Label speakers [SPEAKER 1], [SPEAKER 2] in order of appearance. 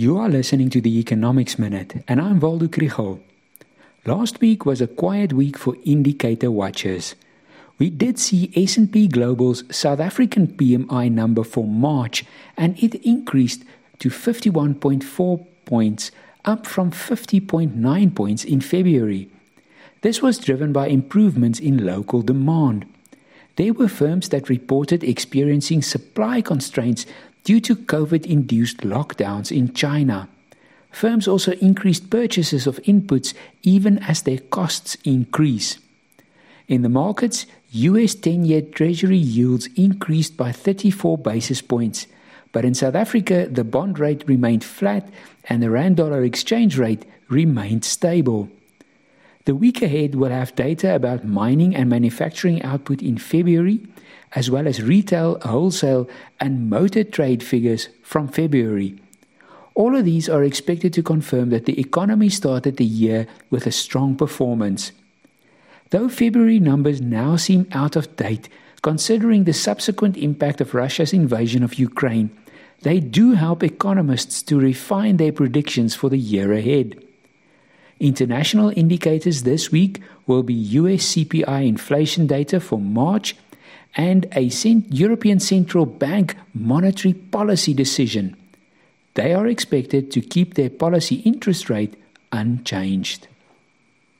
[SPEAKER 1] You are listening to the Economics Minute, and I'm Waldo Krugell. Last week was a quiet week for indicator watchers. We did see S&P Global's South African PMI number for March, and it increased to 51.4 points, up from 50.9 points in February. This was driven by improvements in local demand. There were firms that reported experiencing supply constraints due to COVID induced lockdowns in China. Firms also increased purchases of inputs even as their costs increase. In the markets, US 10 year Treasury yields increased by 34 basis points, but in South Africa, the bond rate remained flat and the Rand dollar exchange rate remained stable. The week ahead will have data about mining and manufacturing output in February as well as retail, wholesale, and motor trade figures from February. All of these are expected to confirm that the economy started the year with a strong performance. Though February numbers now seem out of date, considering the subsequent impact of Russia's invasion of Ukraine, they do help economists to refine their predictions for the year ahead. International indicators this week will be US CPI inflation data for March and a European Central Bank monetary policy decision. They are expected to keep their policy interest rate unchanged.